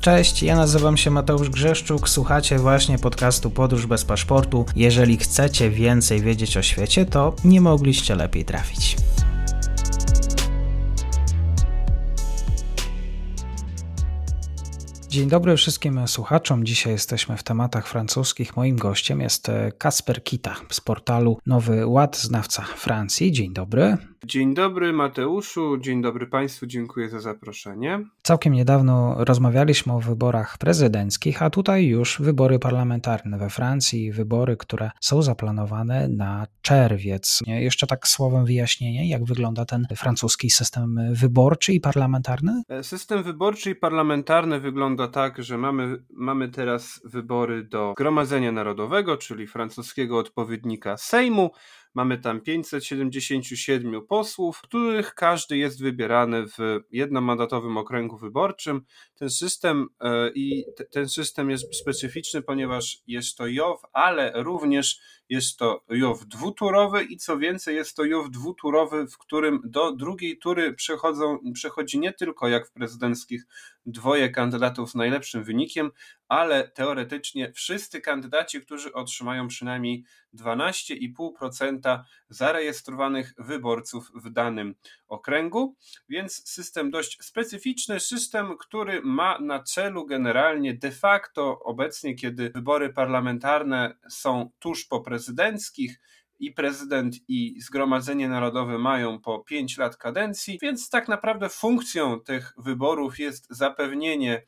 Cześć, ja nazywam się Mateusz Grzeszczuk, słuchacie właśnie podcastu Podróż bez paszportu. Jeżeli chcecie więcej wiedzieć o świecie, to nie mogliście lepiej trafić. Dzień dobry wszystkim słuchaczom. Dzisiaj jesteśmy w tematach francuskich. Moim gościem jest Kasper Kita z portalu Nowy Ład, znawca Francji. Dzień dobry. Dzień dobry Mateuszu, dzień dobry Państwu, dziękuję za zaproszenie. Całkiem niedawno rozmawialiśmy o wyborach prezydenckich, a tutaj już wybory parlamentarne we Francji, wybory, które są zaplanowane na czerwiec. Jeszcze tak słowem wyjaśnienie, jak wygląda ten francuski system wyborczy i parlamentarny? E, system wyborczy i parlamentarny wygląda tak, że mamy, mamy teraz wybory do Gromadzenia Narodowego, czyli francuskiego odpowiednika Sejmu. Mamy tam 577 posłów, których każdy jest wybierany w jednomandatowym okręgu wyborczym. Ten system e, i ten system jest specyficzny, ponieważ jest to JOW, ale również jest to JOW dwuturowy i co więcej jest to JOW dwuturowy, w którym do drugiej tury przechodzą, przechodzi nie tylko jak w prezydenckich dwoje kandydatów z najlepszym wynikiem, ale teoretycznie wszyscy kandydaci, którzy otrzymają przynajmniej 12,5% zarejestrowanych wyborców w danym okręgu, więc system dość specyficzny, system, który ma na celu generalnie de facto obecnie, kiedy wybory parlamentarne są tuż po prezydenckich, i prezydent i Zgromadzenie Narodowe mają po 5 lat kadencji, więc tak naprawdę funkcją tych wyborów jest zapewnienie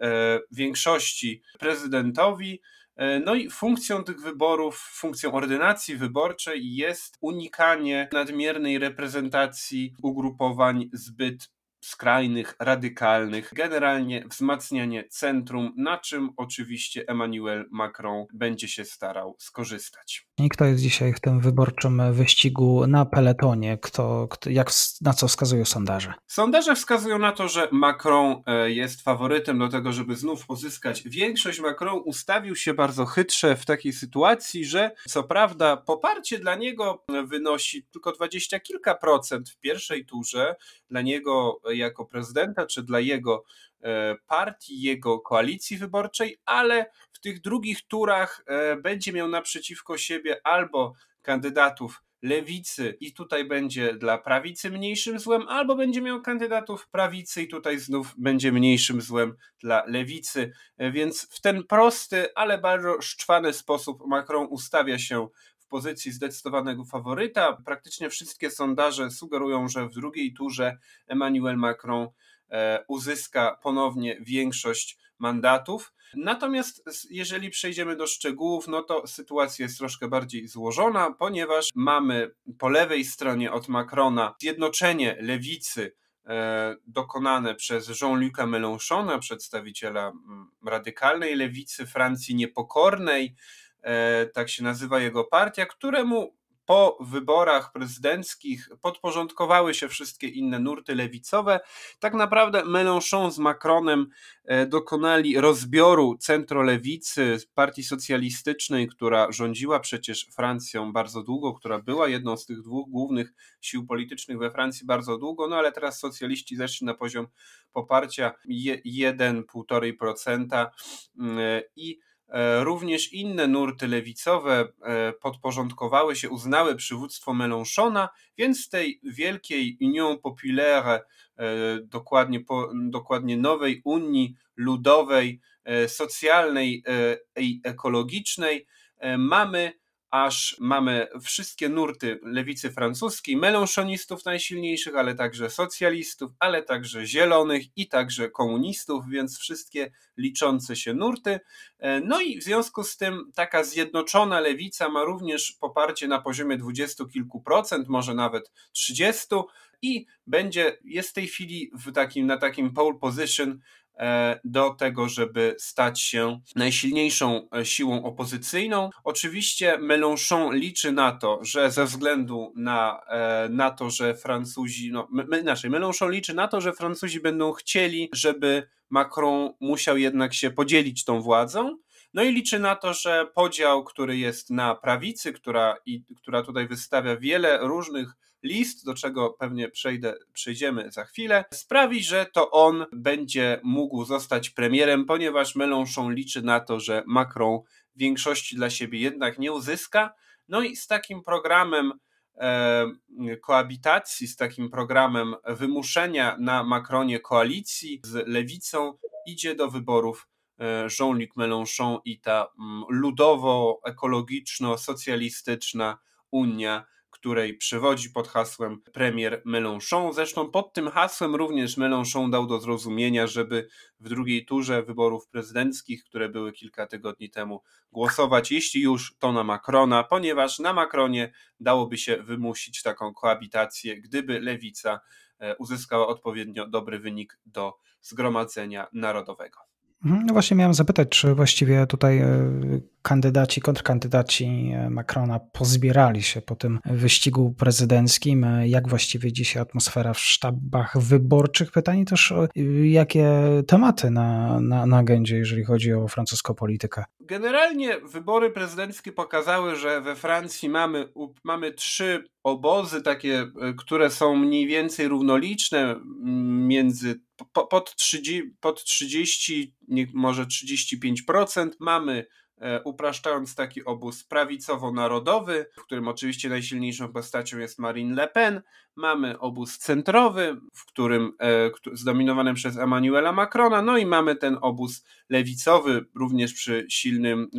e, większości prezydentowi. E, no i funkcją tych wyborów, funkcją ordynacji wyborczej jest unikanie nadmiernej reprezentacji ugrupowań zbyt skrajnych, radykalnych, generalnie wzmacnianie centrum, na czym oczywiście Emmanuel Macron będzie się starał skorzystać. I kto jest dzisiaj w tym wyborczym wyścigu na peletonie? Kto, kto, jak, na co wskazują sondaże? Sondaże wskazują na to, że Macron e, jest faworytem do tego, żeby znów pozyskać większość. Macron ustawił się bardzo chytrze w takiej sytuacji, że co prawda poparcie dla niego wynosi tylko dwadzieścia kilka procent w pierwszej turze, dla niego jako prezydenta, czy dla jego e, partii, jego koalicji wyborczej, ale w tych drugich turach e, będzie miał naprzeciwko siebie albo kandydatów lewicy i tutaj będzie dla prawicy mniejszym złem, albo będzie miał kandydatów prawicy i tutaj znów będzie mniejszym złem dla lewicy. E, więc w ten prosty, ale bardzo szczwany sposób Macron ustawia się pozycji zdecydowanego faworyta. Praktycznie wszystkie sondaże sugerują, że w drugiej turze Emmanuel Macron e, uzyska ponownie większość mandatów. Natomiast jeżeli przejdziemy do szczegółów, no to sytuacja jest troszkę bardziej złożona, ponieważ mamy po lewej stronie od Macrona zjednoczenie lewicy e, dokonane przez Jean-Luc'a Mélenchona, przedstawiciela radykalnej lewicy Francji niepokornej, tak się nazywa jego partia, któremu po wyborach prezydenckich podporządkowały się wszystkie inne nurty lewicowe. Tak naprawdę Mélenchon z Macronem e, dokonali rozbioru centrolewicy partii socjalistycznej, która rządziła przecież Francją bardzo długo, która była jedną z tych dwóch głównych sił politycznych we Francji bardzo długo, no ale teraz socjaliści zeszli na poziom poparcia 1-1,5% mm, i E, również inne nurty lewicowe e, podporządkowały się, uznały przywództwo Mélenchona, więc tej wielkiej Union Populaire, e, dokładnie, dokładnie nowej Unii Ludowej, socjalnej i ekologicznej, mamy aż mamy wszystkie nurty lewicy francuskiej, melanchonistów najsilniejszych, ale także socjalistów, ale także zielonych i także komunistów, więc wszystkie liczące się nurty. E, no i w związku z tym taka zjednoczona lewica ma również poparcie na poziomie dwudziestu kilku procent, może nawet trzydziestu i będzie, jest w tej chwili w takim, na takim pole position do tego, żeby stać się najsilniejszą e, siłą opozycyjną. Oczywiście Mélenchon liczy na to, że ze względu na, e, na to, że Francuzi, no inaczej, Mélenchon liczy na to, że Francuzi będą chcieli, żeby Macron musiał jednak się podzielić tą władzą. No i liczy na to, że podział, który jest na prawicy, która, i, która tutaj wystawia wiele różnych list, do czego pewnie przejdę, przejdziemy za chwilę, sprawi, że to on będzie mógł zostać premierem, ponieważ Mélenchon liczy na to, że Macron większości dla siebie jednak nie uzyska. No i z takim programem e, koabitacji, z takim programem wymuszenia na Macronie koalicji z lewicą idzie do wyborów e, Jean-Luc Mélenchon i ta mm, ludowo-ekologiczno-socjalistyczna Unia której przewodzi pod hasłem premier Mélenchon. Zresztą pod tym hasłem również Mélenchon dał do zrozumienia, żeby w drugiej turze wyborów prezydenckich, które były kilka tygodni temu, głosować, jeśli już, to na Macrona, ponieważ na Macronie dałoby się wymusić taką koabitację, gdyby lewica e, uzyskała odpowiednio dobry wynik do Zgromadzenia Narodowego. Mhm, no właśnie miałem zapytać, czy właściwie tutaj e, kandydaci, kontrkandydaci e, Macrona pozbierali się po tym wyścigu prezydenckim. E, jak właściwie dzisiaj atmosfera w sztabach wyborczych? Pytanie też, jakie tematy na, na, na agendzie, jeżeli chodzi o francuską politykę? Generalnie wybory prezydenckie pokazały, że we Francji mamy, mamy trzy obozy, takie, które są mniej więcej równoliczne między pod 30, pod 30 może 35% mamy e, upraszczając taki obóz prawicowo-narodowy, w którym oczywiście najsilniejszą postacią jest Marine Le Pen. Mamy obóz centrowy, w którym e, zdominowanym przez Emmanuela Macrona, no i mamy ten obóz lewicowy, również przy silnym,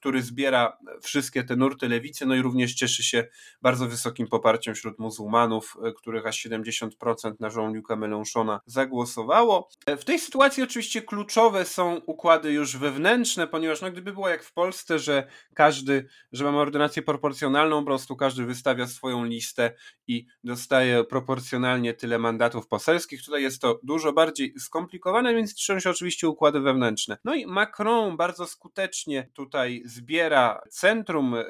który zbiera wszystkie te nurty lewicy, no i również cieszy się bardzo wysokim poparciem wśród muzułmanów, e, których aż 70% na Jean-Luc'a Mélenchona zagłosowało. E, w tej sytuacji oczywiście kluczowe są układy już wewnętrzne, ponieważ no, gdyby było jak w Polsce, że każdy, że mamy ordynację proporcjonalną, po prostu każdy wystawia swoją listę i dostaje proporcjonalnie tyle mandatów poselskich. Tutaj jest to dużo bardziej skomplikowane, więc liczą się oczywiście układy wewnętrzne. No i Macron bardzo skutecznie tutaj zbiera centrum, e,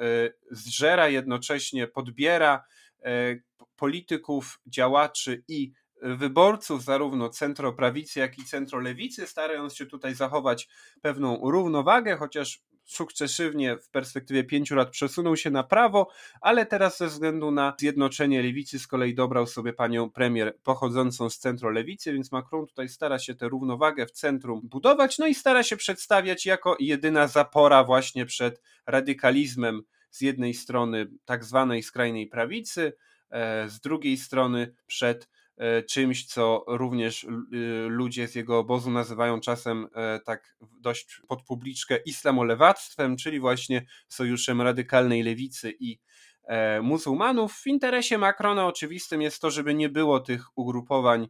zżera jednocześnie, podbiera e, polityków, działaczy i wyborców zarówno centroprawicy, jak i centrolewicy, starając się tutaj zachować pewną równowagę, chociaż sukcesywnie w perspektywie pięciu lat przesunął się na prawo, ale teraz ze względu na zjednoczenie lewicy z kolei dobrał sobie panią premier pochodzącą z centrolewicy, więc Macron tutaj stara się tę równowagę w centrum budować, no i stara się przedstawiać jako jedyna zapora właśnie przed radykalizmem z jednej strony tak zwanej skrajnej prawicy, e, z drugiej strony przed czymś, co również y, ludzie z jego obozu nazywają czasem e, tak dość pod publiczkę islamolewactwem, czyli właśnie sojuszem radykalnej lewicy i e, muzułmanów. W interesie Macrona oczywistym jest to, żeby nie było tych ugrupowań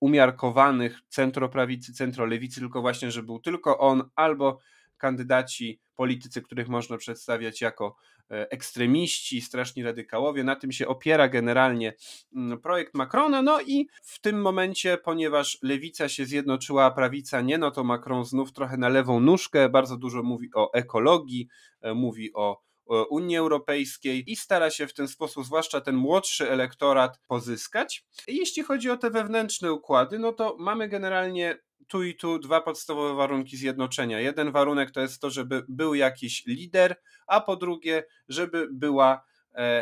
umiarkowanych centroprawicy, centrolewicy, tylko właśnie, żeby był tylko on albo kandydaci, politycy, których można przedstawiać jako e, ekstremiści, straszni radykałowie. Na tym się opiera generalnie mm, projekt Macrona. No i w tym momencie, ponieważ lewica się zjednoczyła, a prawica nie, no to Macron znów trochę na lewą nóżkę, bardzo dużo mówi o ekologii, e, mówi o Unii Europejskiej i stara się w ten sposób, zwłaszcza ten młodszy elektorat, pozyskać. Jeśli chodzi o te wewnętrzne układy, no to mamy generalnie tu i tu dwa podstawowe warunki zjednoczenia. Jeden warunek to jest to, żeby był jakiś lider, a po drugie, żeby była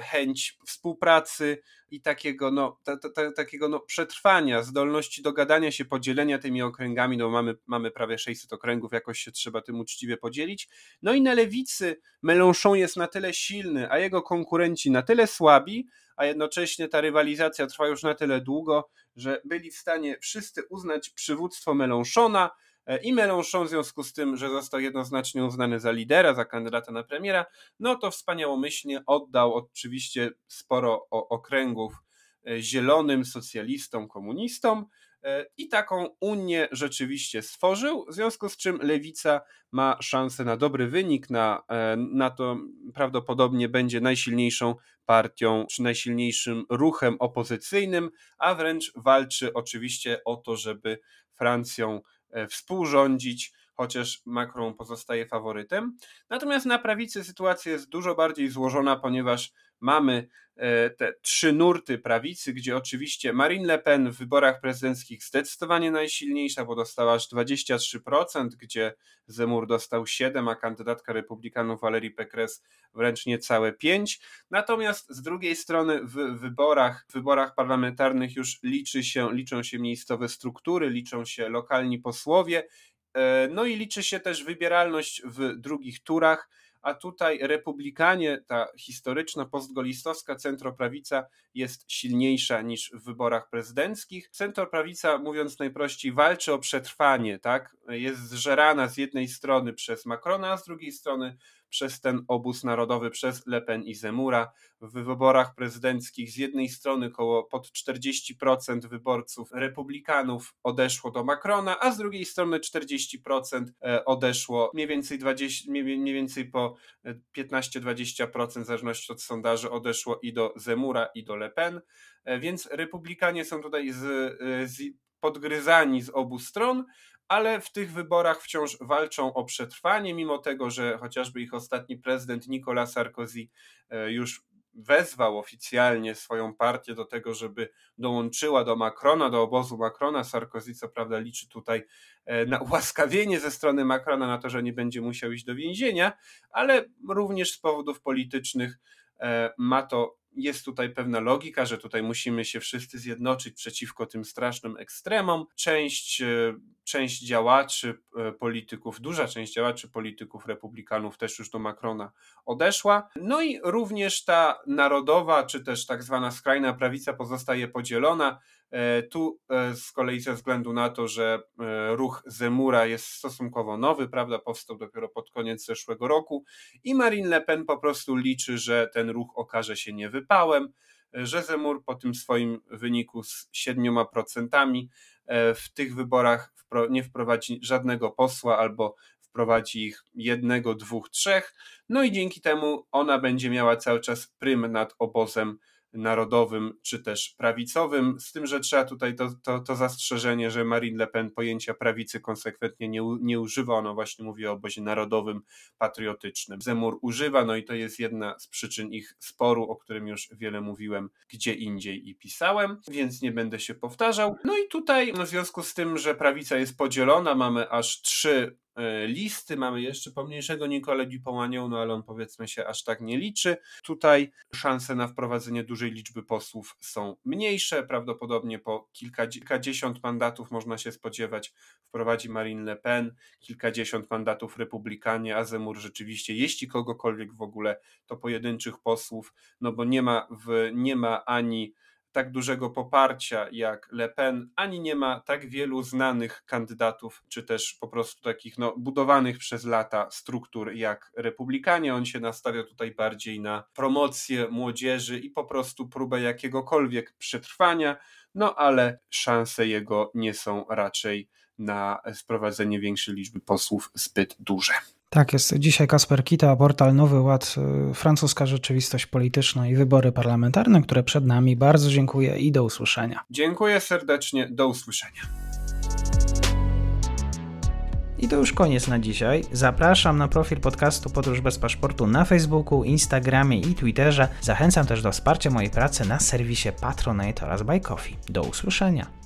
chęć współpracy i takiego, no, ta, ta, takiego no, przetrwania, zdolności dogadania się, podzielenia tymi okręgami, no mamy, mamy prawie 600 okręgów, jakoś się trzeba tym uczciwie podzielić. No i na lewicy Mélenchon jest na tyle silny, a jego konkurenci na tyle słabi, a jednocześnie ta rywalizacja trwa już na tyle długo, że byli w stanie wszyscy uznać przywództwo Mélenchona e, i Mélenchon w związku z tym, że został jednoznacznie uznany za lidera, za kandydata na premiera, no to wspaniałomyślnie oddał oczywiście sporo okręgów e, zielonym socjalistom, komunistom, E, i taką Unię rzeczywiście stworzył, w związku z czym Lewica ma szansę na dobry wynik, na, e, na to prawdopodobnie będzie najsilniejszą partią, czy najsilniejszym ruchem opozycyjnym, a wręcz walczy oczywiście o to, żeby Francją e, współrządzić, chociaż Macron pozostaje faworytem. Natomiast na prawicy sytuacja jest dużo bardziej złożona, ponieważ mamy e, te trzy nurty prawicy, gdzie oczywiście Marine Le Pen w wyborach prezydenckich zdecydowanie najsilniejsza, bo dostała aż 23%, gdzie Zemur dostał 7%, a kandydatka republikanów Valerie Pécresse wręcz niecałe 5%. Natomiast z drugiej strony w wyborach, w wyborach parlamentarnych już liczy się, liczą się miejscowe struktury, liczą się lokalni posłowie, no i liczy się też wybieralność w drugich turach a tutaj republikanie, ta historyczna postgolistowska centroprawica jest silniejsza niż w wyborach prezydenckich. Centroprawica, mówiąc najprościej, walczy o przetrwanie, tak? Jest zżerana z jednej strony przez Macrona, a z drugiej strony przez ten obóz narodowy, przez Le Pen i Zemura. W wyborach prezydenckich z jednej strony około pod 40% wyborców republikanów odeszło do Macrona, a z drugiej strony 40% e, odeszło mniej więcej, 20, mniej więcej po 15-20% w zależności od sondaży odeszło i do Zemura i do Le Pen, e, więc republikanie są tutaj z, e, z podgryzani z obu stron, ale w tych wyborach wciąż walczą o przetrwanie, mimo tego, że chociażby ich ostatni prezydent Nicolas Sarkozy e, już wezwał oficjalnie swoją partię do tego, żeby dołączyła do Macrona, do obozu Macrona. Sarkozy co prawda liczy tutaj e, na ułaskawienie ze strony Macrona, na to, że nie będzie musiał iść do więzienia, ale również z powodów politycznych e, ma to jest tutaj pewna logika, że tutaj musimy się wszyscy zjednoczyć przeciwko tym strasznym ekstremom. Część, część działaczy, e, polityków, duża część działaczy, polityków, republikanów też już do Macrona odeszła. No i również ta narodowa, czy też tak zwana skrajna prawica pozostaje podzielona. E, tu e, z kolei ze względu na to, że ruch Zemura jest stosunkowo nowy, prawda, powstał dopiero pod koniec zeszłego roku i Marine Le Pen po prostu liczy, że ten ruch okaże się niewypałem, że Zemur po tym swoim wyniku z 7% w tych wyborach nie wprowadzi żadnego posła albo wprowadzi ich jednego, dwóch, trzech, no i dzięki temu ona będzie miała cały czas prym nad obozem narodowym czy też prawicowym, z tym, że trzeba tutaj to, to, to zastrzeżenie, że Marine Le Pen pojęcia prawicy konsekwentnie nie, nie używa, ono właśnie mówi o obozie narodowym, patriotycznym. Zemur używa, no i to jest jedna z przyczyn ich sporu, o którym już wiele mówiłem gdzie indziej i pisałem, więc nie będę się powtarzał. No i tutaj, w związku z tym, że prawica jest podzielona, mamy aż trzy listy. Mamy jeszcze pomniejszego Nicole Dupont-Aignan, no ale on powiedzmy się aż tak nie liczy. Tutaj szanse na wprowadzenie dużej liczby posłów są mniejsze. Prawdopodobnie po kilka, kilkadziesiąt mandatów można się spodziewać wprowadzi Marine Le Pen, kilkadziesiąt mandatów Republikanie, a Zemur rzeczywiście, jeśli kogokolwiek w ogóle, to pojedynczych posłów, no bo nie ma, w, nie ma ani tak dużego poparcia jak Le Pen, ani nie ma tak wielu znanych kandydatów, czy też po prostu takich no, budowanych przez lata struktur jak Republikanie. On się nastawia tutaj bardziej na promocję młodzieży i po prostu próbę jakiegokolwiek przetrwania, no ale szanse jego nie są raczej na sprowadzenie większej liczby posłów zbyt duże. Tak jest. Dzisiaj Kasper Kita, portal Nowy Ład, y, francuska rzeczywistość polityczna i wybory parlamentarne, które przed nami. Bardzo dziękuję i do usłyszenia. Dziękuję serdecznie, do usłyszenia. I to już koniec na dzisiaj. Zapraszam na profil podcastu Podróż bez paszportu na Facebooku, Instagramie i Twitterze. Zachęcam też do wsparcia mojej pracy na serwisie Patronite oraz Buy Coffee. Do usłyszenia.